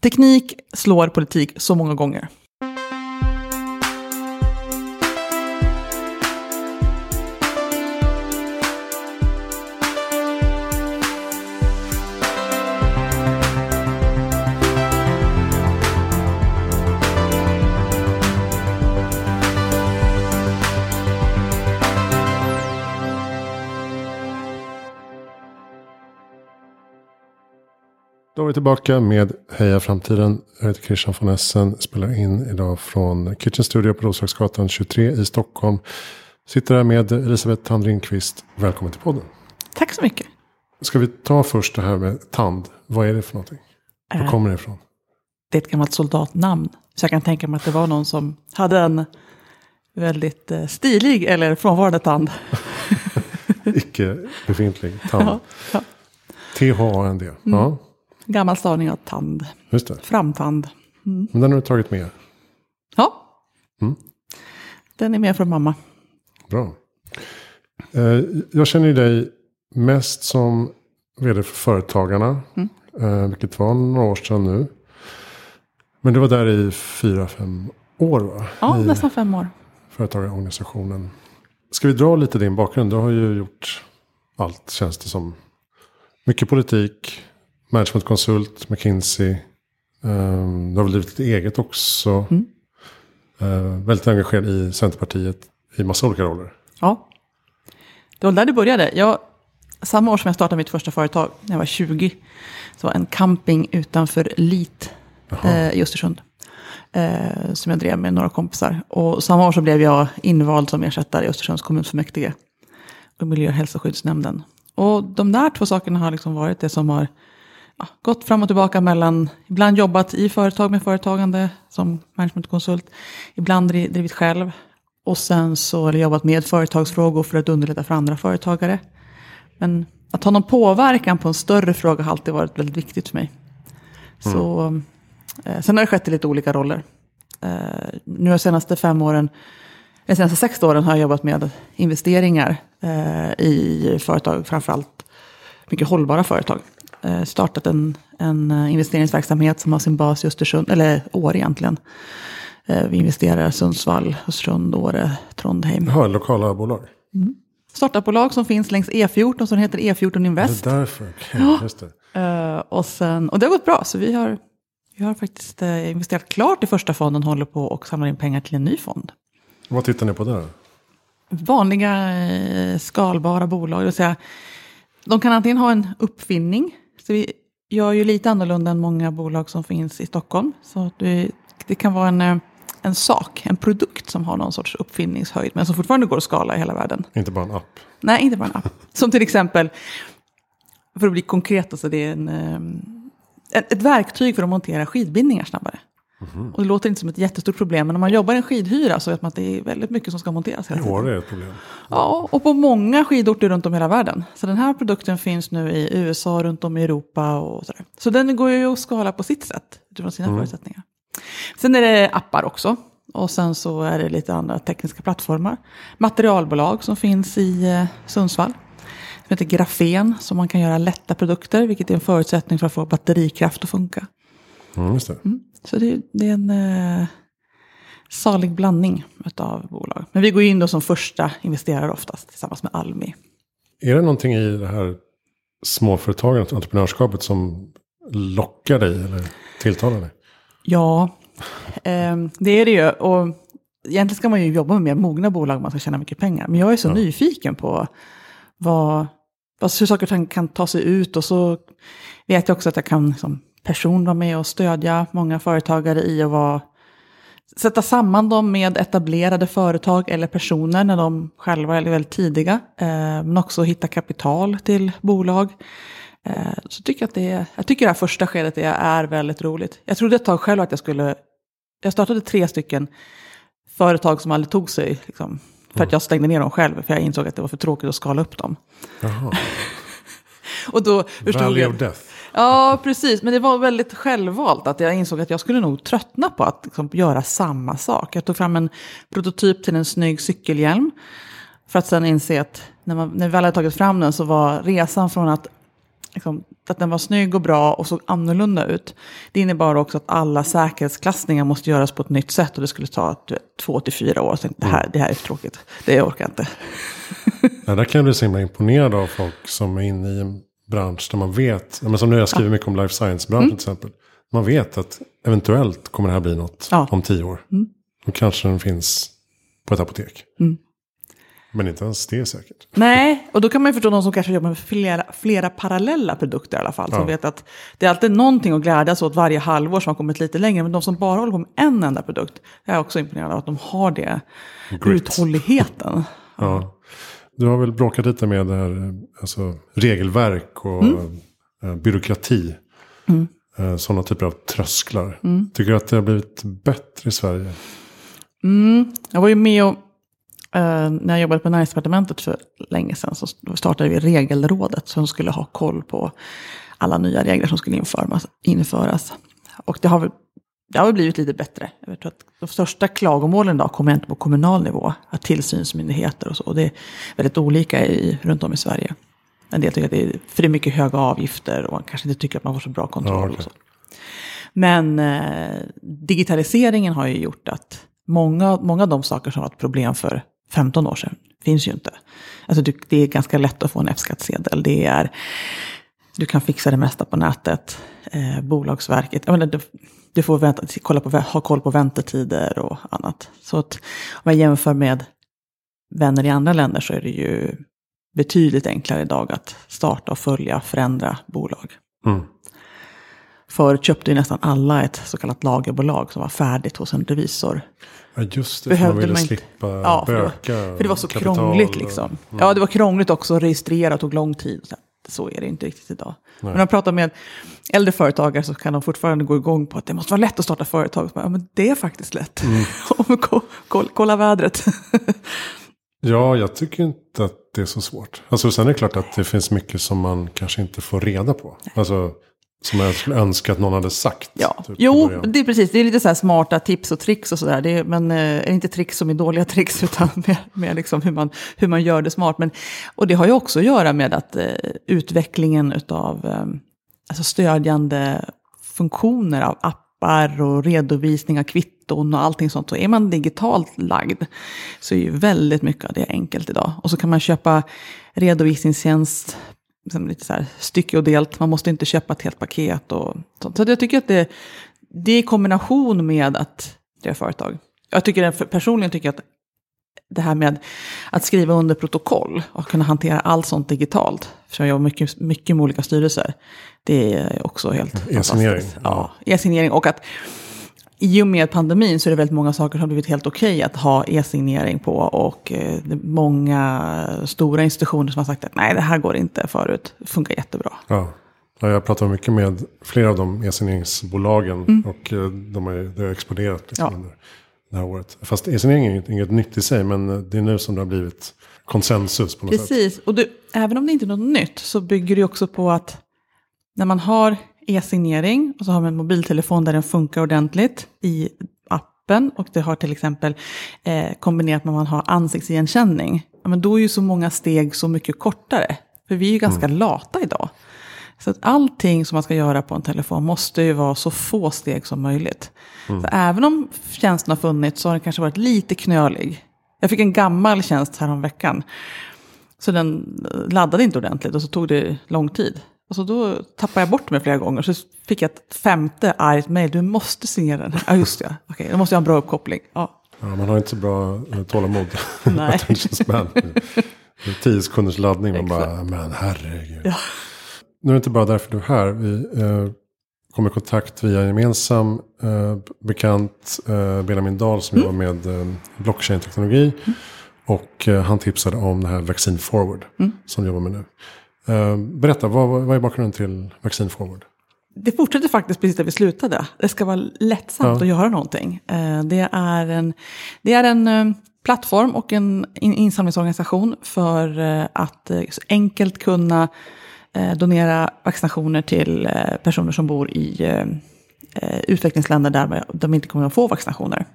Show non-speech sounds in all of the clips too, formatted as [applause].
teknik slår politik så många gånger. Vi tillbaka med Heja Framtiden. Jag heter Christian von Essen. Spelar in idag från Kitchen Studio på Roslagsgatan 23 i Stockholm. Sitter här med Elisabeth Tandrinqvist. Välkommen till podden. Tack så mycket. Ska vi ta först det här med tand. Vad är det för någonting? Var Eh. kommer det ifrån? Det är ett gammalt soldatnamn. Så jag kan tänka mig att det var någon som hade en väldigt eh, stilig eller frånvarande tand. [laughs] Icke befintlig tand. [laughs] Ja, ja. T-H-A-N-D. Mm. Ja, Gammal stavning av tand. just det. Framtand. Men den har du tagit med. Ja. Mm. Den är med från mamma. Bra. Eh, jag känner dig mest som vd för Företagarna. Mm. Eh, vilket var några år sedan nu. Men du var där i fyra, fem år va? Ja, I nästan fem år. företagarorganisationen. Ska vi dra lite din bakgrund? Du har ju gjort allt känns det som. Mycket politik, managementkonsult, McKinsey. Um, du har väl drivit ditt eget också. Mm. Eh, väldigt engagerad i Centerpartiet i massa olika roller. Ja. Det var där det började. Jag, samma år som jag startade mitt första företag, när jag var 20, så var en camping utanför Lit eh, i Östersund. Eh, som jag drev med några kompisar. Och samma år så blev jag invald som ersättare i Östersunds kommunfullmäktige. Och miljö och hälsoskyddsnämnden. Och de där två sakerna har liksom varit det som har gått fram och tillbaka mellan, ibland jobbat i företag med företagande som managementkonsult, ibland dri- drivit själv. Och sen så har jag jobbat med företagsfrågor för att underlätta för andra företagare. Men att ha någon påverkan på en större fråga har alltid varit väldigt viktigt för mig. Så, eh, sen har det skett i lite olika roller. Eh, nu de senaste fem åren, de senaste sex åren har jag jobbat med investeringar eh, i företag, framförallt mycket hållbara företag. Eh, startat en, en eh, investeringsverksamhet som har sin bas i Östersund, eller Åre egentligen. Eh, vi investerar i Sundsvall, Östersund, Åre, Trondheim. Jaha, lokala bolag. Startupbolag som finns längs E14 som heter E14 Invest. Det är därför. okej, just det. Och, sen, och det har gått bra, så vi har, vi har faktiskt investerat klart i första fonden, håller på och samlar in pengar till en ny fond. Vad tittar ni på där? Vanliga skalbara bolag, det vill säga de kan antingen ha en uppfinning, så vi gör ju lite annorlunda än många bolag som finns i Stockholm. Så det, det kan vara en, eh, en sak, en produkt som har någon sorts uppfinningshöjd, men som fortfarande går att skala i hela världen. Inte bara en app. Nej, inte bara en app. Som till exempel, för att bli konkret, alltså det är en, ett, ett verktyg för att montera skidbindningar snabbare. Och det låter inte som ett jättestort problem, men om man jobbar i en skidhyra så vet man att det är väldigt mycket som ska monteras hela tiden. år är det ett problem. Ja, och på många skidorter runt om i hela världen. Så den här produkten finns nu i USA, runt om i Europa och sådär. Så den går ju att skala på sitt sätt, utifrån sina förutsättningar. Sen är det appar också. Och sen så är det lite andra tekniska plattformar. Materialbolag som finns i eh, Sundsvall. Som heter Grafen, som man kan göra lätta produkter, vilket är en förutsättning för att få batterikraft att funka. Mm, just det. Så det, det är en eh, salig blandning av bolag. Men vi går in då som första investerare oftast, tillsammans med Almi. Är det någonting i det här småföretagandet, entreprenörskapet som lockar dig eller tilltalar dig? Ja, ehm, det är det ju. Och egentligen ska man ju jobba med mer mogna bolag om man ska tjäna mycket pengar. Men jag är så nyfiken på vad, vad, hur saker och ting kan ta sig ut. Och så vet jag också att jag kan som person vara med och stödja många företagare i att vara, sätta samman dem med etablerade företag eller personer när de själva är väldigt tidiga. Eh, men också hitta kapital till bolag. Eh, så tycker jag, att det jag tycker det här första skedet är, är väldigt roligt. Jag trodde ett tag själv att jag skulle... Jag startade tre stycken företag som aldrig tog sig. Liksom, för att jag stängde ner dem själv. För jag insåg att det var för tråkigt att skala upp dem. Jaha. [laughs] Och då förstod Valley jag... of Death. Ja, precis. Men det var väldigt självvalt att jag insåg att jag skulle nog tröttna på att liksom, göra samma sak. Jag tog fram en prototyp till en snygg cykelhjälm. För att sen inse att när, man, när vi väl hade tagit fram den så var resan från att liksom, att den var snygg och bra och såg annorlunda ut. Det innebar också att alla säkerhetsklassningar måste göras på ett nytt sätt och det skulle ta vet, två till fyra år. Så tänkte, det, här, det här är tråkigt, det orkar jag inte. [laughs] Ja, där kan jag bli så himla imponerad av folk som är inne i en bransch där man vet, men som nu jag skrivit mycket om life science-branschen Mm. till exempel. Man vet att eventuellt kommer det här bli något Ja. om tio år. Mm. Och kanske den finns på ett apotek. Mm. Men inte ens det är säkert. Nej, och då kan man ju förstå de som kanske jobbar med flera, flera parallella produkter i alla fall. Som Ja. vet att det är alltid någonting att glädjas åt varje halvår som har kommit lite längre. Men de som bara håller på med en enda produkt, jag är också imponerad av att de har det. Grit. Uthålligheten. Ja. Du har väl bråkat lite med det här, eh, alltså, regelverk och Mm. eh, byråkrati. Eh, sådana typer av trösklar. Mm. Tycker du att det har blivit bättre i Sverige? Mm, jag var ju med och, eh, när jag jobbade på näringsdepartementet för länge sedan så startade vi regelrådet som skulle ha koll på alla nya regler som skulle införas. införas. Och det har, väl, det har blivit lite bättre. Jag tror att de största klagomålen idag kommer inte på kommunal nivå, att tillsynsmyndigheter och så. Och det är väldigt olika i, runt om i Sverige. En del tycker att det är, för det är mycket höga avgifter och man kanske inte tycker att man får så bra kontroll. Ja, okej. och så. Men eh, digitaliseringen har ju gjort att många, många av de saker som var ett problem för 15 år sedan finns ju inte. Alltså det, det är ganska lätt att få en F-skattsedel. Det är, du kan fixa det mesta på nätet. Eh, Bolagsverket, jag menar, du, du får vänta, kolla på, ha koll på väntetider och annat. Så att om jag jämför med vänner i andra länder så är det ju betydligt enklare idag att starta och följa, förändra bolag. Mm. Förut köpte ju nästan alla ett så kallat lagerbolag som var färdigt hos en revisor. Ja, just det. För man Behövde ville man inte- slippa Ja, för det, var, böka. för det var så kapital krångligt liksom. Ja, det var krångligt också att registrera tog lång tid. Så, är det inte riktigt idag. Men när man pratar med äldre företagare så kan de fortfarande gå igång på att det måste vara lätt att starta företag. Ja, men det är faktiskt lätt. Mm. [laughs] Kolla vädret. [laughs] Ja, jag tycker inte att det är så svårt. Alltså sen är det klart att det finns mycket som man kanske inte får reda på. Alltså som jag skulle önska att någon hade sagt. Ja, typ, jo, det är precis. Det är lite så här smarta tips och tricks och sådär. Det är- Men eh, är inte tricks som är dåliga tricks, [laughs] utan med, med liksom hur, man, hur man gör det smart. Men, och det har ju också att göra med att eh, utvecklingen av eh, alltså stödjande funktioner av appar och redovisning av kvitton och allting sånt. Så är man digitalt lagd så är ju väldigt mycket av det enkelt idag. Och så kan man köpa redovisningstjänst liksom lite så här stycke och delt. Man måste inte köpa ett helt paket och sånt. Så jag tycker att det, det är i kombination med att driva företag. Jag tycker personligen tycker att det här med att skriva under protokoll och kunna hantera allt sånt digitalt. För jag jobbar mycket, mycket med olika styrelser. Det är också helt E-signering, fantastiskt. Ja, e-signering. Och att i och med pandemin så är det väldigt många saker som har blivit helt okej att ha e-signering på. Och eh, det är många stora institutioner som har sagt att nej, det här går inte förut. Det funkar jättebra. Ja. Ja, jag pratar mycket med flera av de e-signeringsbolagen. Och eh, de har, det har exploderat liksom Mm. Ja. det här året. Fast e-signering är inget, inget nytt i sig. Men eh, det är nu som det har blivit konsensus på något sätt. Precis, och du, även om det inte är något nytt så bygger det också på att när man har e-signering och så har man en mobiltelefon där den funkar ordentligt i appen och det har till exempel eh, kombinerat med att man har ansiktsigenkänning. Ja, men då är ju så många steg så mycket kortare. För vi är ju ganska lata idag. Så att allting som man ska göra på en telefon måste ju vara så få steg som möjligt. Så även om tjänsten har funnits så har den kanske varit lite knölig. Jag fick en gammal tjänst här om veckan. Så den laddade inte ordentligt och så tog det lång tid. Och så då tappade jag bort mig flera gånger. Så fick jag ett femte argt mejl. Du måste signera den. Ja, just det. Okej, då måste jag ha en bra uppkoppling. Ja, Ja, man har inte så bra eh, tålamod. [laughs] Nej. Tio sekunders laddning. Man Exakt. bara, men herregud. Ja. Nu är det inte bara därför du är här. Vi eh, kom i kontakt via en gemensam eh, bekant eh, Benjamin Dahl som jobbar med eh, blockchain-teknologi. Och eh, han tipsade om det här Vaccine Forward som du jobbar med nu. Eh, berätta, vad, vad är bakgrunden till Vaccine Forward? Det fortsätter faktiskt precis där vi slutade. Det ska vara lättsamt Ja. att göra någonting. Eh, Det är en, det är en eh, plattform och en in- insamlingsorganisation för att enkelt kunna donera vaccinationer till personer som bor i utvecklingsländer där de inte kommer att få vaccinationer.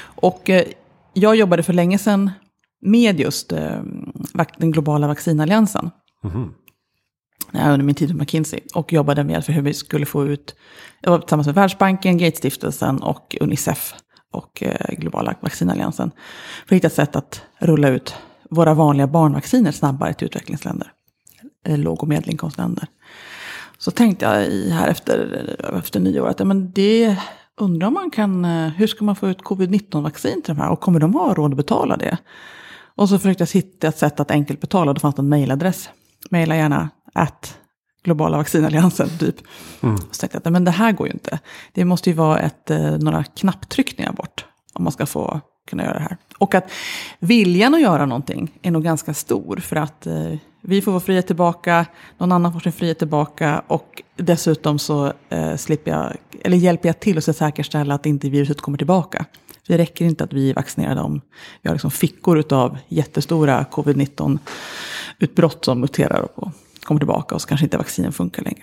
Och jag jobbade för länge sedan med just den globala vaccinalliansen. Mm-hmm. ja, under min tid på McKinsey. Och jobbade med för hur vi skulle få ut, jag var tillsammans med Världsbanken, Gatestiftelsen och Unicef och eh, Globala vaccinalliansen. För att hitta ett sätt att rulla ut våra vanliga barnvacciner snabbare till utvecklingsländer. Eh, låg och medelinkomstländer. Så tänkte jag i, här efter, efter nyår att ja, men det undrar man kan, eh, hur ska man få ut covid-19-vaccin till de här och kommer de ha råd att betala det? Och så försökte jag hitta ett sätt att enkelt betala, det fanns en mejladress. Maila gärna att globala vaccinalliansen typ. Mm. Så tänkte jag men det här går ju inte. Det måste ju vara ett, eh, några knapptryckningar bort om man ska få kunna göra det här. Och att viljan att göra någonting är nog ganska stor. För att eh, vi får vår frihet tillbaka, någon annan får sin frihet tillbaka och dessutom så eh, slipper jag, eller hjälper jag till att säkerställa att inte viruset kommer tillbaka. Det räcker inte att vi vaccinerar dem. Vi har liksom fickor av jättestora covid-19-utbrott som muterar och kommer tillbaka och så kanske inte vaccinen funkar längre.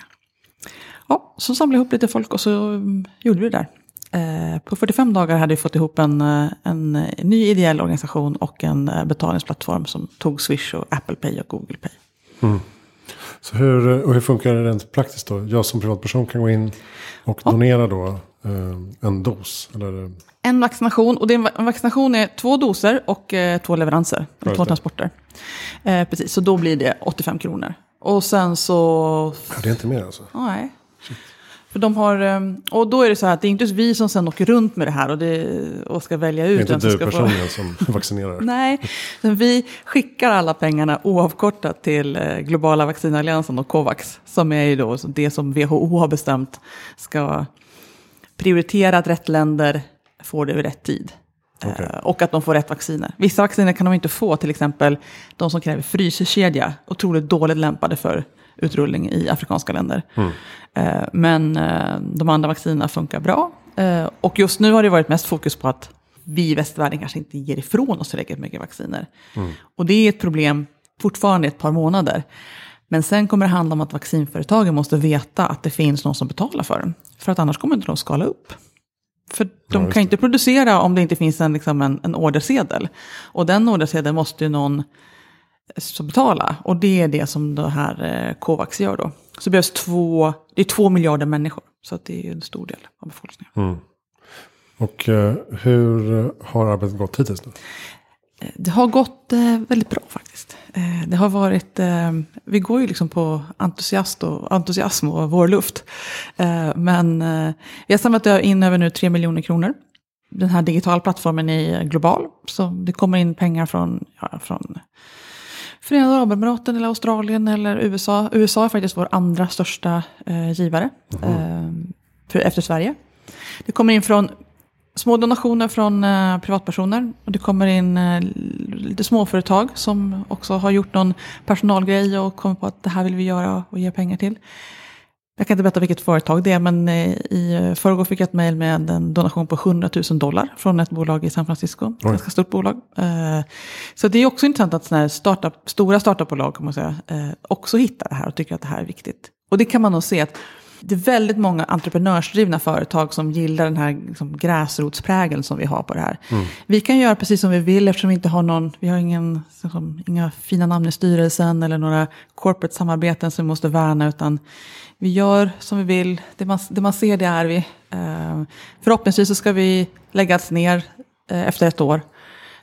Ja, så samlade jag ihop lite folk och så gjorde vi det där. Eh, på 45 dagar hade vi fått ihop en, eh, en ny ideell organisation och en eh, betalningsplattform som tog Swish och Apple Pay och Google Pay. Mm. Så hur, och hur funkar det rent praktiskt då? Jag som privatperson kan gå in och ja. donera då en dos? Eller? En vaccination, och det är en vaccination är två doser och två leveranser, två transporter. Eh, precis, så då blir det 85 kronor. Och sen så... Ja, det är inte mer alltså? Nej. För de har, ehm, och då är det så här att det är inte vi som sen åker runt med det här och, det, och ska välja ut. Det är inte du personligen få... som [laughs] vaccinerar. Nej, men vi skickar alla pengarna oavkortat till eh, Globala vaccinalliansen och Covax. Som är ju då det som WHO har bestämt ska prioritera att rätt länder får det vid rätt tid. Okay. Eh, och att de får rätt vacciner. Vissa vacciner kan de inte få, till exempel de som kräver fryskedja. Otroligt dåligt lämpade för utrullning i afrikanska länder. Mm. Eh, men eh, de andra vaccinerna funkar bra. Och just nu har det varit mest fokus på att vi i västvärlden kanske inte ger ifrån oss tillräckligt mycket vacciner. Mm. Och det är ett problem fortfarande ett par månader. Men sen kommer det handla om att vaccinföretagen måste veta att det finns någon som betalar för dem. För att annars kommer inte de skala upp. För de ja, kan inte producera om det inte finns en, liksom en, en ordersedel. Och den ordersedeln måste ju någon så betala. Och det är det som det här eh, Covax gör då. Så det behövs två, det är två miljarder människor. Så det är en stor del av befolkningen. Mm. Och eh, hur har arbetet gått hittills? Då? Eh, det har gått eh, väldigt bra faktiskt. Eh, det har varit, eh, vi går ju liksom på entusiast och, entusiasm och vårluft. Eh, men vi har samlat in över nu 3 miljoner kronor. Den här digitala plattformen är global. Så det kommer in pengar från, ja, från Förenade Arabemiraten eller Australien eller USA. USA är faktiskt vår andra största eh, givare mm. efter Sverige. Det kommer in från små donationer från eh, privatpersoner. Och det kommer in eh, lite småföretag som också har gjort någon personalgrej och kommer på att det här vill vi göra och ge pengar till. Jag kan inte berätta vilket företag det är, men eh, i förrgår fick jag ett mejl med en donation på 100 000 dollar från ett bolag i San Francisco. Ett ganska stort bolag. Eh, så det är också intressant att såna här startup, stora startupbolag kan man säga, eh, också hittar det här och tycker att det här är viktigt. Och det kan man nog se att det är väldigt många entreprenörsdrivna företag som gillar den här liksom, gräsrotsprägeln som vi har på det här. Mm. Vi kan göra precis som vi vill eftersom vi inte har någon, vi har ingen, liksom, inga fina namn i styrelsen eller några corporate samarbeten som vi måste värna, utan vi gör som vi vill. Det man, det man ser, det är vi. Eh, förhoppningsvis så ska vi läggas ner eh, efter ett år.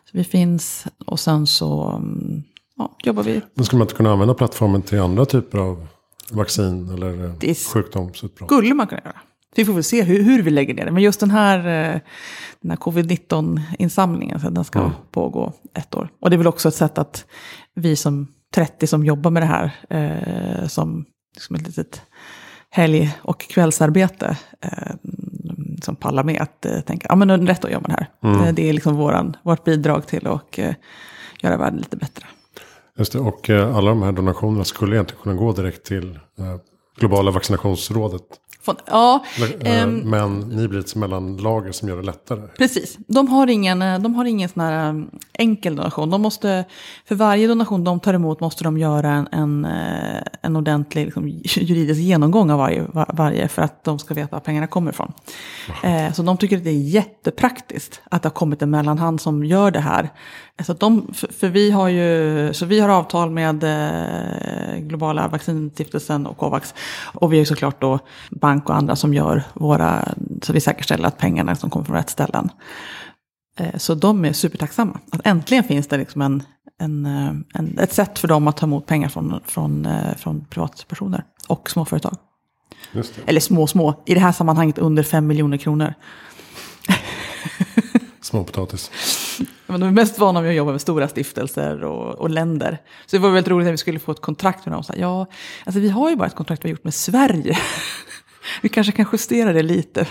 Så vi finns och sen så mm, ja, jobbar vi. Men skulle man inte kunna använda plattformen till andra typer av vaccin eller det sjukdomsutbrott. skulle man kunna göra. Vi får väl se hur, hur vi lägger ner det. Men just den här, eh, den här covid-19-insamlingen, den ska mm. pågå ett år. Och det är väl också ett sätt att vi som 30 som jobbar med det här, eh, som liksom ett litet helg och kvällsarbete, eh, som pallar med att eh, tänka, ja men rätt att gör man det här. Mm. Eh, det är liksom våran, vårt bidrag till att eh, göra världen lite bättre. Just det, och eh, alla de här donationerna skulle egentligen kunna gå direkt till eh, globala vaccinationsrådet. Ja, Eh, ehm, Men ni blir ett mellanlager som gör det lättare. Precis. De har ingen, eh, de har ingen sån här um, enkel donation. De måste, för varje donation de tar emot måste de göra en, en, eh, en ordentlig liksom, juridisk genomgång av varje, var- varje för att de ska veta var pengarna kommer ifrån. Eh, så de tycker att det är jättepraktiskt att det har kommit en mellanhand som gör det här. Så, att de, för, för vi har ju, så vi har avtal med eh, Globala vaccinstiftelsen och Covax. Och vi har ju såklart då bank och andra som gör våra, så vi säkerställer att pengarna som kommer från rätt ställen. Eh, Så de är supertacksamma. Att äntligen finns det liksom en, en, eh, en, ett sätt för dem att ta emot pengar från, från, eh, från privatpersoner och småföretag. Eller små, små. I det här sammanhanget under 5 miljoner kronor. Småpotatis. De är mest vana vid att jobba med stora stiftelser och, och länder. Så det var väldigt roligt när vi skulle få ett kontrakt med dem. Så här, ja, alltså vi har ju bara ett kontrakt vi har gjort med Sverige. [laughs] vi kanske kan justera det lite.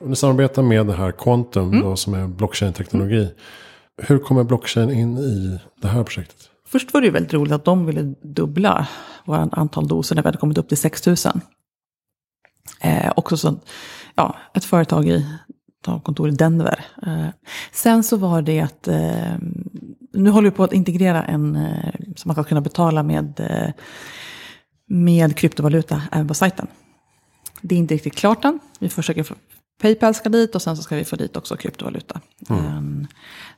Och Ni samarbetar med det här Quantum Mm. då, som är blockchain-teknologi. Hur kommer blockchain in i det här projektet? Först var det ju väldigt roligt att de ville dubbla vårt antal doser när vi hade kommit upp till 6 000. Eh, också så, ja, ett företag i kontor i Denver. Eh, sen så var det att eh, nu håller vi på att integrera en eh, som man ska kunna betala med, eh, med kryptovaluta även på sajten. Det är inte riktigt klart än. Vi försöker få Paypal ska dit och sen så ska vi få dit också kryptovaluta. Um,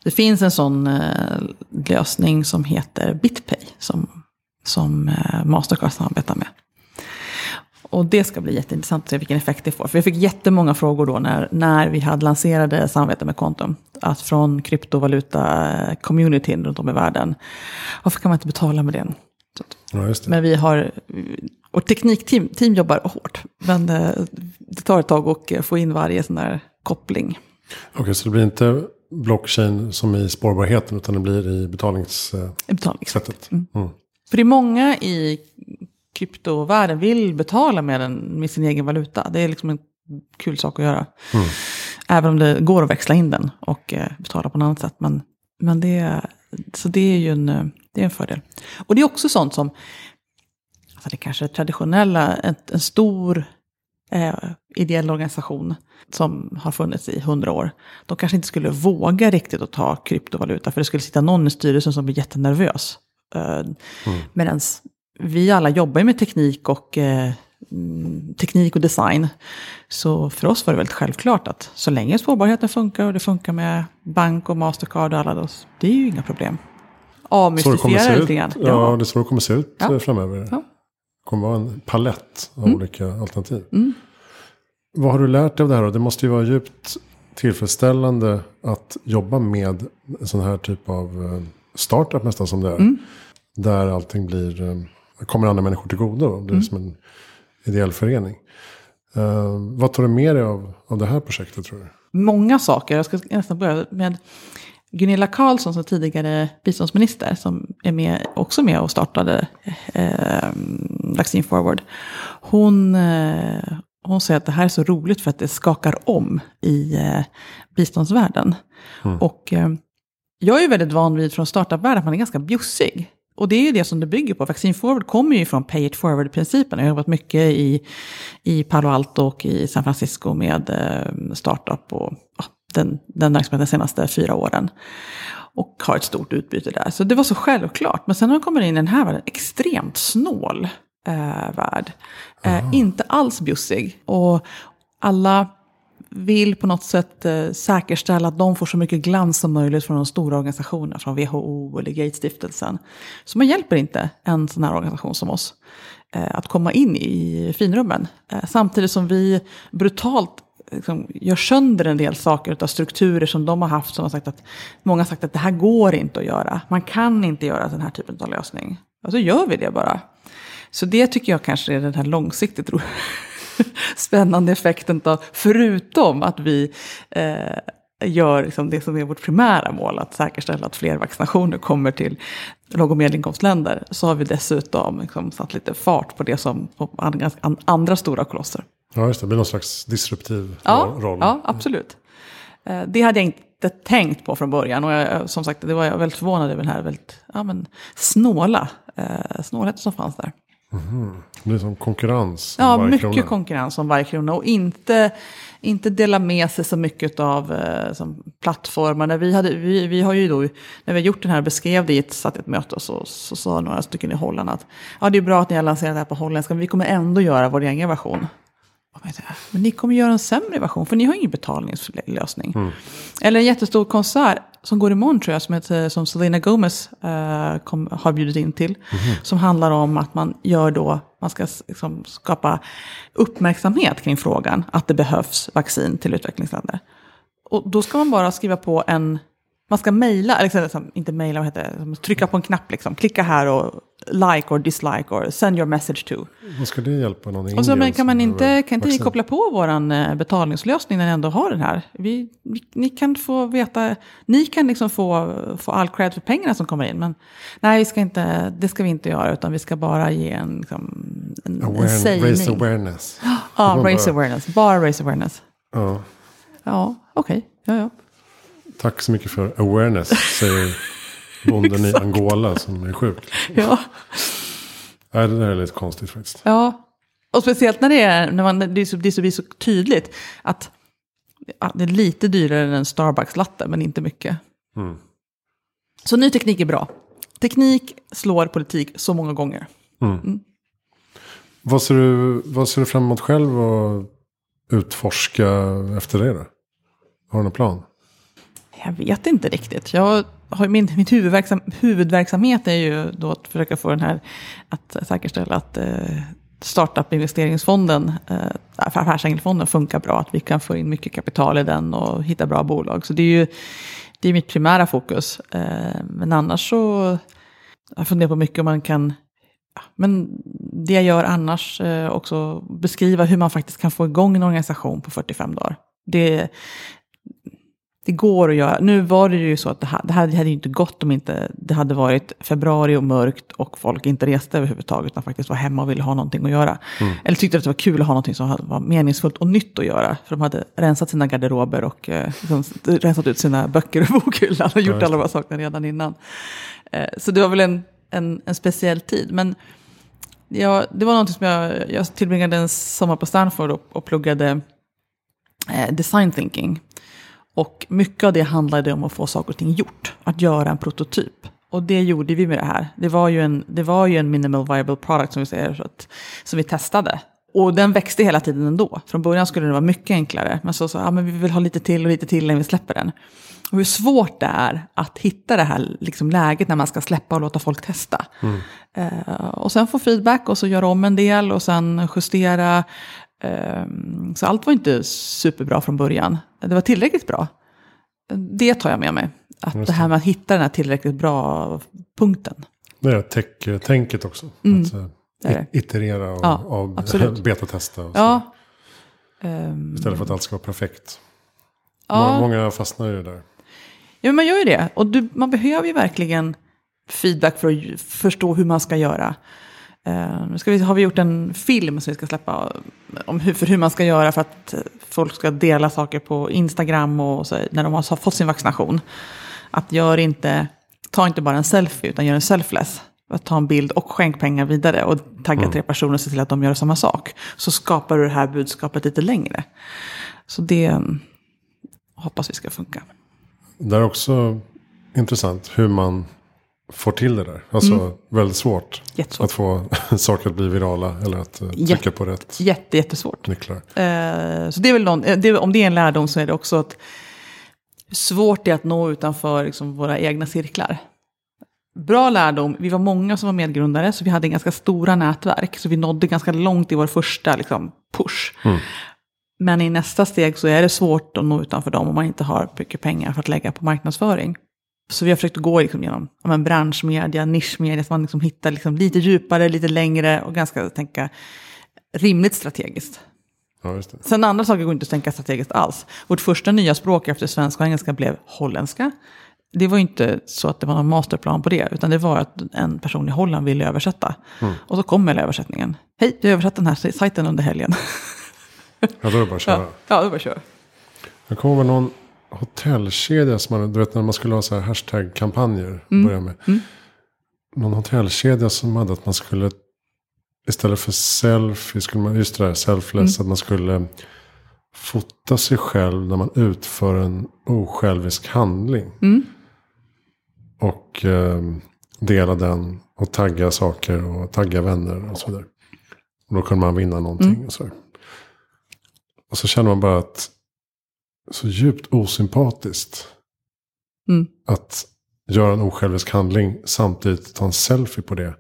det finns en sån eh, lösning som heter BitPay som, som eh, Mastercard samarbetar med. Och det ska bli jätteintressant att se vilken effekt det får. För vi fick jättemånga frågor då när, när vi hade lanserade samarbete med Quantum. Att från kryptovaluta-communityn runt om i världen. Varför kan man inte betala med att- Ja, men vi har, och teknikteam team jobbar hårt. Men eh, det tar ett tag att eh, få in varje sån där koppling. Okej, så det blir inte blockchain som i spårbarheten utan det blir i betalningssättet. i Betalningssätt. Mm. För det är många i kryptovärlden vill betala med, den, med sin egen valuta. Det är liksom en kul sak att göra. Mm. Även om det går att växla in den och eh, betala på något annat sätt. Men, men det, så det är ju en, eh, det är en fördel. Och det är också sånt som, alltså det kanske är traditionella, en, en stor eh, ideell organisation som har funnits i hundra år. De kanske inte skulle våga riktigt att ta kryptovaluta för det skulle sitta någon i styrelsen som blir jättenervös. Eh, Medan vi alla jobbar ju med teknik och, eh, mm, teknik och design. Så för oss var det väldigt självklart att så länge spårbarheten funkar och det funkar med bank och Mastercard och alla, då, det är ju inga problem. Avmystifiera lite grann. ja, det är så det kommer se ut Ja. eh, framöver. Ja. Mm. Det kommer vara en palett av olika alternativ. Vad har du lärt dig av det här då? Det måste ju vara djupt tillfredsställande att jobba med en sån här typ av eh, startup nästan som det är. Mm. Där allting blir, eh, kommer andra människor till godo. Det är Mm. som en ideell förening. Eh, vad tar du med dig av, av det här projektet tror du? många saker. Jag ska nästan börja med Gunilla Carlsson som tidigare biståndsminister som är med, också med och startade eh, Vaccine Forward. Hon, eh, hon säger att det här är så roligt för att det skakar om i eh, biståndsvärlden. Och eh, jag är väldigt van vid från startupvärlden att man är ganska bjussig. Och det är ju det som det bygger på. Vaccine Forward kommer ju från Pay It Forward-principen. Jag har jobbat mycket i, i Palo Alto och i San Francisco med eh, startup och ja, den, den verksamheten de senaste fyra åren. Och har ett stort utbyte där. Så det var så självklart. Men sen när man kommer in i den här världen, extremt snål eh, värld. Eh, inte alls bjussig. Och alla vill på något sätt eh, säkerställa att de får så mycket glans som möjligt från de stora organisationerna, från WHO eller Gatestiftelsen. Så man hjälper inte en sån här organisation som oss eh, att komma in i finrummen. Eh, samtidigt som vi brutalt liksom, gör sönder en del saker av strukturer som de har haft. Som har sagt att, många har sagt att det här går inte att göra. Man kan inte göra den här typen av lösning. Och så gör vi det bara. Så det tycker jag kanske är den här långsiktigt [laughs] spännande effekten av, förutom att vi eh, gör liksom det som är vårt primära mål, att säkerställa att fler vaccinationer kommer till låg och medelinkomstländer, så har vi dessutom liksom satt lite fart på det som på andra, stora kolosser. Ja, just det. Det blir någon slags disruptiv Ja, roll. ja absolut. Eh, Det hade jag inte inte tänkt på från början. Och jag, som sagt, det var jag väldigt förvånad över den här väldigt ja, men, snåla eh, snålheten som fanns där. Det blir som konkurrens. Ja, mycket krona. konkurrens om varje krona. Och inte, inte dela med sig så mycket av eh, som plattformar. När vi, hade, vi, vi har ju då, när vi har gjort den här, beskrev det i ett, satt i ett möte, och så, så sa några stycken i Holland att ja, det är bra att ni har lanserat det här på holländska, men vi kommer ändå göra vår egen version. Men ni kommer göra en sämre version, för ni har ingen betalningslösning. Eller en jättestor konsert som går imorgon tror jag, som, heter, som Selena Gomez eh, kom, har bjudit in till. Som handlar om att man gör då, man ska liksom skapa uppmärksamhet kring frågan att det behövs vaccin till utvecklingsländer. Och då ska man bara skriva på en, man ska mejla, liksom, inte mejla, vad heter det, trycka på en knapp liksom, klicka här och like or dislike or send your message to. Vad ska det hjälpa någon i Och så, men kan man inte, kan inte ni koppla på våran eh, betalningslösning när ni ändå har den här? Vi, ni kan få veta, ni kan liksom få, få all cred för pengarna som kommer in. Men nej, vi ska inte, det ska vi inte göra, utan vi ska bara ge en, liksom, en, en Aware, sägning. raise awareness. [gasps] Ja, Man raise awareness. Bara raise awareness. Ja. Ja, okej. Ja, ja. Tack så mycket för awareness, säger bonden i [laughs] Angola som är sjuk. ja. Nej, det där är lite konstigt faktiskt. Ja, och speciellt när det är, när man, det, är så, det är så, blir så tydligt att, att det är lite dyrare än en Starbucks-latte, men inte mycket. Mm. Så ny teknik är bra. Teknik slår politik så många gånger. Vad, ser du, vad ser du fram emot själv att utforska efter det då? Har du någon plan? Jag vet inte riktigt. Jag har, min min huvudverksam, huvudverksamhet är ju då att försöka få den här, att säkerställa att eh, startup-investeringsfonden, eh, affärsängelfonden funkar bra. Att vi kan få in mycket kapital i den och hitta bra bolag. Så det är ju det är mitt primära fokus. Eh, men annars så, jag funderar på mycket om man kan, ja, men det jag gör annars eh, också beskriva hur man faktiskt kan få igång en organisation på 45 dagar. Det, det går att göra. Nu var det ju så att det här, det här hade ju inte gått om inte det hade varit februari och mörkt och folk inte reste överhuvudtaget utan faktiskt var hemma och ville ha någonting att göra. Eller tyckte att det var kul att ha någonting som var meningsfullt och nytt att göra. För de hade rensat sina garderober och eh, liksom, rensat ut sina böcker ur [laughs] bokhyllan och gjort alla de här sakerna redan innan. Eh, så det var väl en, en, en speciell tid. Men ja, det var någonting som jag, jag tillbringade en sommar på Stanford och, och pluggade eh, design thinking. Och mycket av det handlade om att få saker och ting gjort, att göra en prototyp. Och det gjorde vi med det här. Det var ju en, det var ju en minimal viable product som vi säger, så att, som vi testade. Och den växte hela tiden ändå. Från början skulle det vara mycket enklare. Men så sa ja, men vi vill ha lite till och lite till när vi släpper den. Och hur svårt det är att hitta det här liksom, läget när man ska släppa och låta folk testa. Eh, och sen få feedback och så göra om en del och sen justera. Eh, så allt var inte superbra från början. Det var tillräckligt bra. Det tar jag med mig. Att Just det här med att hitta den här tillräckligt bra punkten. Det är tech-tänket också. Mm, Att eh, det iterera och, Ja, [laughs] och betatesta. Och. Ja. Ehm, Istället för att allt ska vara perfekt. ja. Många, många fastnar ju där. Ja, men man gör ju det. Och du, man behöver ju verkligen feedback för att förstå hur man ska göra. Uh, nu ska vi, har vi gjort en film som vi ska släppa om hur, för hur man ska göra för att eh, folk ska dela saker på Instagram och så, när de har fått sin vaccination. Att gör inte, ta inte bara en selfie utan gör en selfless. Att ta en bild och skänk pengar vidare och tagga tre personer och se till att de gör samma sak. Så skapar du det här budskapet lite längre. Så det mm, hoppas vi ska funka. Det är också intressant hur man får till det där. Alltså väldigt svårt. Mm. Jättesvårt. Att få [laughs] saker att bli virala eller att eh, trycka Jätte- på rätt Jätte, jättesvårt. nycklar. Eh, så det är väl någon, eh, det, om det är en lärdom så är det också att svårt är att nå utanför liksom, våra egna cirklar. Bra lärdom, vi var många som var medgrundare så vi hade ganska stora nätverk. Så vi nådde ganska långt i vår första liksom, push. Men i nästa steg så är det svårt att nå utanför dem om man inte har mycket pengar för att lägga på marknadsföring. Så vi har försökt att gå liksom genom ja, branschmedia, nischmedia, så man liksom hittar liksom lite djupare, lite längre och ganska tänka rimligt strategiskt. Ja. Sen andra saker går inte att tänka strategiskt alls. Vårt första nya språk efter svenska och engelska blev holländska. Det var inte så att det var någon masterplan på det, utan det var att en person i Holland ville översätta. Och så kom hela översättningen. Hej, jag har översatt den här sajten under helgen. Ja, då är det bara att köra. ja, ja, det var kör. Jag kommer någon hotellkedja som man, du vet när man skulle ha så här hashtag-kampanjer. Mm. Börja med. Någon hotellkedja som hade att man skulle istället för selfie, skulle man, just det där selfless, att man skulle fota sig själv när man utför en osjälvisk handling. Mm. Och eh, dela den och tagga saker och tagga vänner och så vidare. Och då kunde man vinna någonting och så. Och så känner man bara att så djupt osympatiskt. Mm. Att göra en osjälvisk handling samtidigt ta en selfie på det.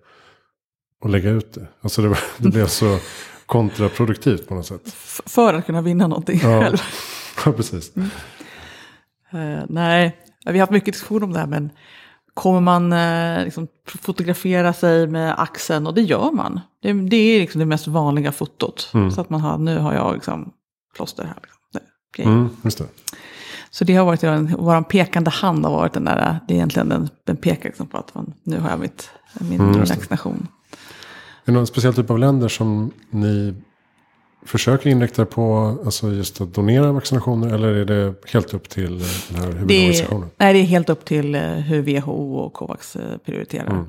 Och lägga ut det. Alltså det, [laughs] det blev så kontraproduktivt på något sätt. F- för att kunna vinna någonting Ja. själv. [laughs] Ja, precis. Eh, nej, vi har haft mycket diskussion om det här, men kommer man eh, liksom fotografera sig med axeln, och det gör man. Det, det är liksom det mest vanliga fotot. Så att man har, nu har jag liksom plåster här. Liksom. Grejer. Mm, just det. Så det har varit, vår pekande hand har varit den där, det är egentligen den, den pekar liksom på att man, nu har jag mitt, min Mm, vaccination. Är det någon speciell typ av länder som ni försöker inrikta er på? Alltså just att donera vaccinationer? Eller är det helt upp till eh, den här Det är, huvudorganisationen? nej, det är helt upp till eh, hur WHO och Covax eh, prioriterar.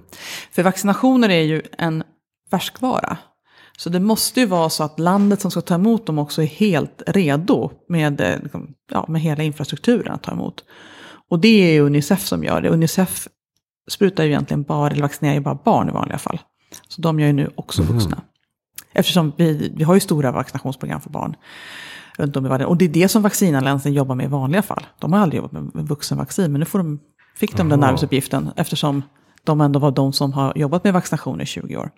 För vaccinationer är ju en färskvara. Så det måste ju vara så att landet som ska ta emot dem också är helt redo med, eh, liksom, ja, med hela infrastrukturen att ta emot. Och det är ju Unicef som gör det. Unicef sprutar ju egentligen bara, eller vaccinerar ju bara barn i vanliga fall. Så de gör ju nu också vuxna. Eftersom vi, vi har ju stora vaccinationsprogram för barn runt om i världen. Och det är det som vaccinalliansen jobbar med i vanliga fall. De har aldrig jobbat med vuxenvaccin, men nu får de, fick de den arbetsuppgiften eftersom de ändå var de som har jobbat med vaccination i 20 år.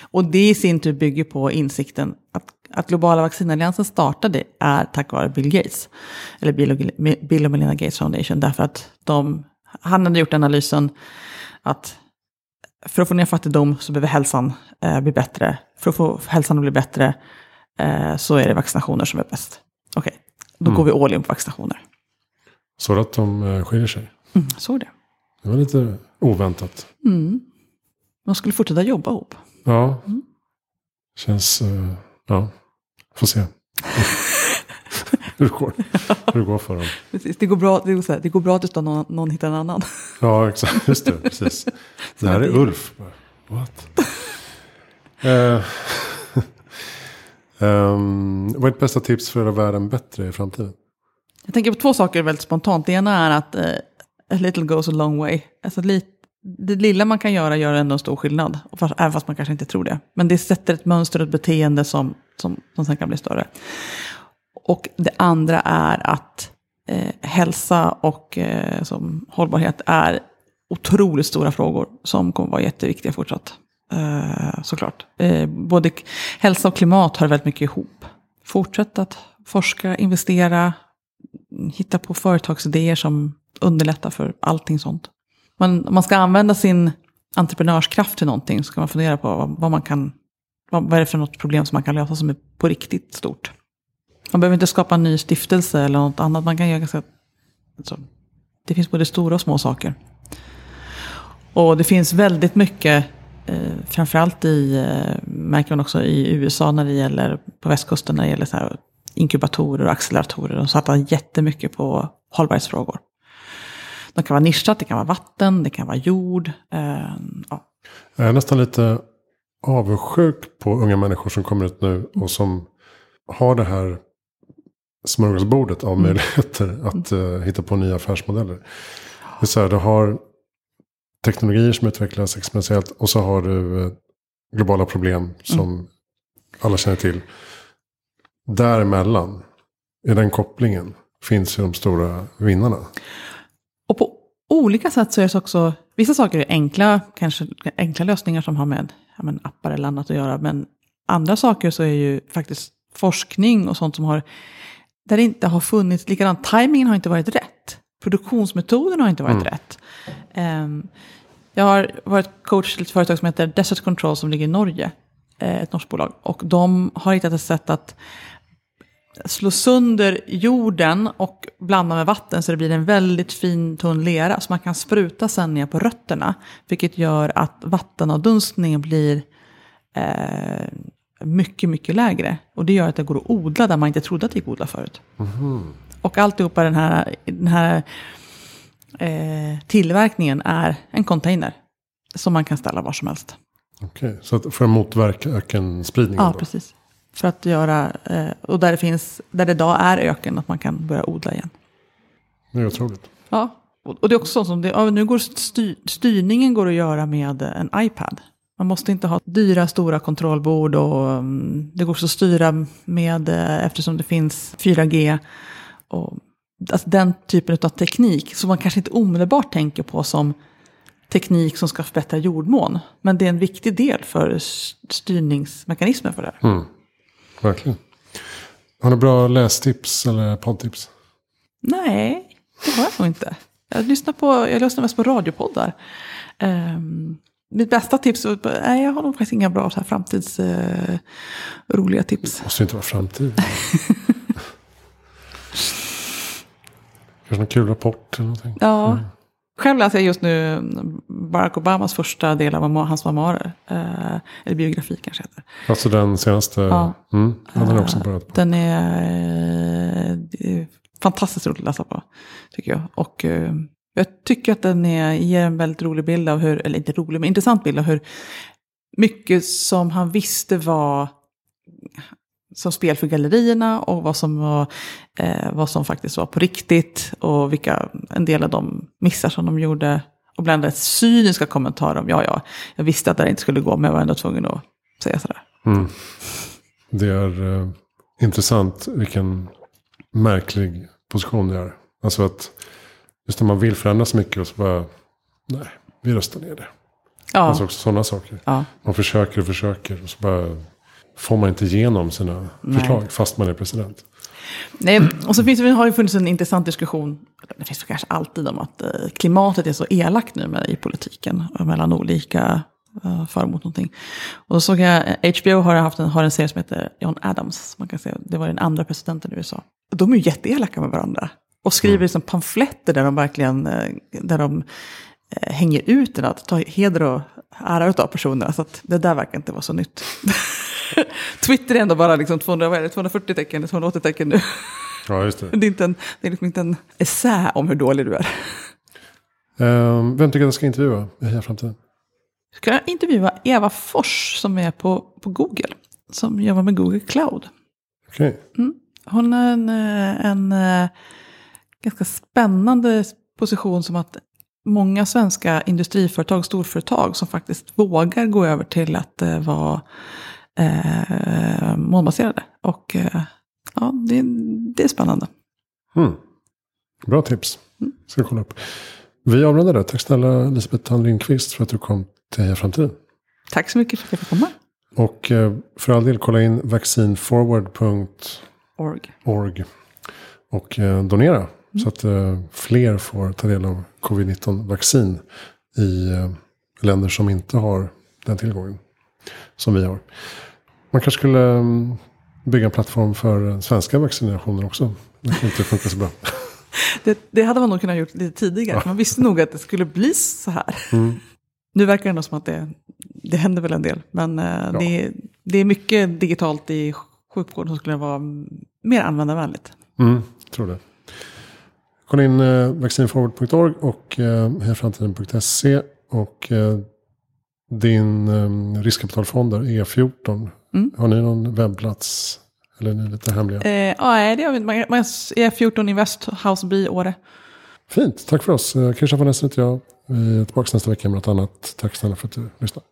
Och det i sin tur bygger på insikten att, att globala vaccinalliansen startade är tack vare Bill Gates. Eller Bill och, Bill och Melinda Gates Foundation. Därför att de, han hade gjort analysen att för att få ner fattigdom så behöver hälsan eh, bli bättre. För att få hälsan att bli bättre eh, så är det vaccinationer som är bäst. Okej, då går vi all in på vaccinationer. Så att de eh, skiljer sig. Mm, så är det. Det var lite oväntat. De skulle fortsätta jobba ihop. Ja. Känns, eh, ja. Får se. [laughs] hur, det går, hur det går för dem. Precis, Det går bra, det går, så här, det går bra tills någon, någon hittar en annan. Ja, exakt. Just det, precis. [laughs] Det här är Ulf. What? [laughs] Ehm, vad är ditt bästa tips för att göra världen bättre i framtiden? Jag tänker på två saker väldigt spontant. Det ena är att eh, a little goes a long way. Alltså, lit, det lilla man kan göra gör ändå en stor skillnad. Fast, även fast man kanske inte tror det. Men det sätter ett mönster och ett beteende som, som, som sen kan bli större. Och det andra är att eh, hälsa och eh, som hållbarhet är otroligt stora frågor som kommer vara jätteviktiga fortsatt. Eh, såklart. Eh, både hälsa och klimat hör väldigt mycket ihop. Fortsätt att forska, investera, hitta på företagsidéer som underlättar för allting sånt man, om man ska använda sin entreprenörskraft till någonting så ska man fundera på vad, vad man kan, vad, vad är det för något problem som man kan lösa som är på riktigt stort. Man behöver inte skapa en ny stiftelse eller något annat. Man kan göra ganska, alltså, det finns både stora och små saker. Och det finns väldigt mycket, eh, framförallt i, eh, märker man också i USA när det gäller, på västkusten när det gäller så här inkubatorer och acceleratorer. De satsar jättemycket på hållbarhetsfrågor. De kan vara nischat, det kan vara vatten, det kan vara jord. Eh, ja. Jag är nästan lite avundsjuk på unga människor som kommer ut nu och som har det här smörgåsbordet av möjligheter att eh, hitta på nya affärsmodeller. Det är så här, du har teknologier som utvecklas exponentiellt och så har du eh, globala problem som alla känner till. Däremellan, i den kopplingen, finns ju de stora vinnarna. Olika sätt så är det så också, vissa saker är enkla, kanske enkla lösningar som har med ja, men appar eller annat att göra. Men andra saker så är ju faktiskt forskning och sånt som har, där det inte har funnits, likadant, tajmingen har inte varit rätt. Produktionsmetoden har inte varit rätt. Ehm, jag har varit coach till ett företag som heter Desert Control som ligger i Norge, eh, ett norskt bolag. Och de har hittat ett sätt att slå sönder jorden och blanda med vatten så det blir en väldigt fin tunn lera. Så man kan spruta sen ner på rötterna. Vilket gör att vattenavdunstningen blir eh, mycket, mycket lägre. Och det gör att det går att odla där man inte trodde att det gick att odla förut. Och alltihopa den här, den här eh, tillverkningen är en container. Som man kan ställa var som helst. Okej, så att för att motverka ökenspridningen? Ja, då? precis. För att göra, eh, och där det finns, där det idag är öken, att man kan börja odla igen. Det är otroligt. Ja, och det är också sånt som, det, nu går styr, styrningen går att göra med en iPad. Man måste inte ha dyra stora kontrollbord och mm, det går också att styra med, eh, eftersom det finns 4G. Och, alltså den typen av teknik som man kanske inte omedelbart tänker på som teknik som ska förbättra jordmån. Men det är en viktig del för styrningsmekanismen för det här. Mm. Verkligen. Har du bra lästips eller poddtips? Nej, det har jag nog inte. Jag lyssnar, på, jag lyssnar mest på radiopoddar. Um, mitt bästa tips, nej jag har nog faktiskt inga bra så här, framtids eh, roliga tips. Måste ju inte vara framtid. [laughs] Kanske någon kul rapport eller någonting. Ja. Själv läser jag just nu Barack Obamas första del av hans memoarer. Eh, eller biografi kanske heter. Alltså den senaste. Ja. Mm, den har också börjat på. Den är, eh, är fantastiskt roligt att läsa på, tycker jag. Och eh, jag tycker att den är, ger en väldigt rolig bild av hur, eller inte rolig, men intressant bild av hur mycket som han visste var som spel för gallerierna och vad som, var, eh, vad som faktiskt var på riktigt och vilka, en del av de missar som de gjorde. Och bland annat cyniska kommentarer om, ja ja, jag visste att det inte skulle gå men jag var ändå tvungen att säga sådär. Mm. Det är eh, intressant vilken märklig position det är. Alltså att just när man vill förändra så mycket och så bara, nej, vi röstar ner det. Ja, Alltså också sådana saker. ja. Man försöker och försöker och så bara får man inte igenom sina Nej. förslag fast man är president. Nej, och så finns det, har ju funnits en intressant diskussion, det finns det kanske alltid om att eh, klimatet är så elakt nu med, i politiken, och mellan olika uh, för emot någonting. Och då såg jag, eh, HBO har haft en, har en serie som heter John Adams, man kan säga, det var den andra presidenten i USA. De är ju jätteelaka med varandra. Och skriver liksom pamfletter där de verkligen, eh, där de eh, hänger ut den, att ta heder och ära av personerna. Så att det där verkar inte vara så nytt. [laughs] [laughs] Twitter är ändå bara liksom 200, vad är det, 240 tecken, 280 tecken nu. Ja, just det. [laughs] Det är, inte en, det är liksom inte en essä om hur dålig du är. Ehm, vem tycker jag ska intervjua i Heja Framtiden? Ska jag intervjua Eva Fors som är på, på Google. Som jobbar med Google Cloud. Okej, Hon har en, eh, en eh, ganska spännande position som att många svenska industriföretag, storföretag som faktiskt vågar gå över till att eh, vara eh, molnbaserade. Och eh, ja, det, det är spännande. mm. bra tips. Ska jag kolla upp. Vi avrundar där. Tack snälla Elisabeth Thand Lindqvist för att du kom till Heja Framtiden. Tack så mycket för att jag fick komma. Och eh, för all del kolla in vaccinforward.org Org. och eh, donera. Så att eh, fler får ta del av covid-19-vaccin i eh, länder som inte har den tillgången som vi har. Man kanske skulle mm, bygga en plattform för svenska vaccinationer också. Det kan inte funka så bra. [laughs] Det, det hade man nog kunnat gjort lite tidigare. för Man visste nog att det skulle bli så här. Mm. [laughs] Nu verkar det ändå som att det, det händer väl en del. Men eh, det, är- det är mycket digitalt i sjukvården som skulle vara mer användarvänligt. Mm, tror det. Kolla in eh, vaccinforward.org och eh, hejaframtiden.se. Och din eh, riskkapitalfond där, E14. Mm. Har ni någon webbplats? Eller är ni lite hemliga? Eh, ja, nej, det har vi inte. Man, man är 14 Invest House B Åre. Fint, tack för oss. Eh, Christian von Essen heter jag. Vi är tillbaka nästa vecka med något annat. Tack snälla för att du lyssnade.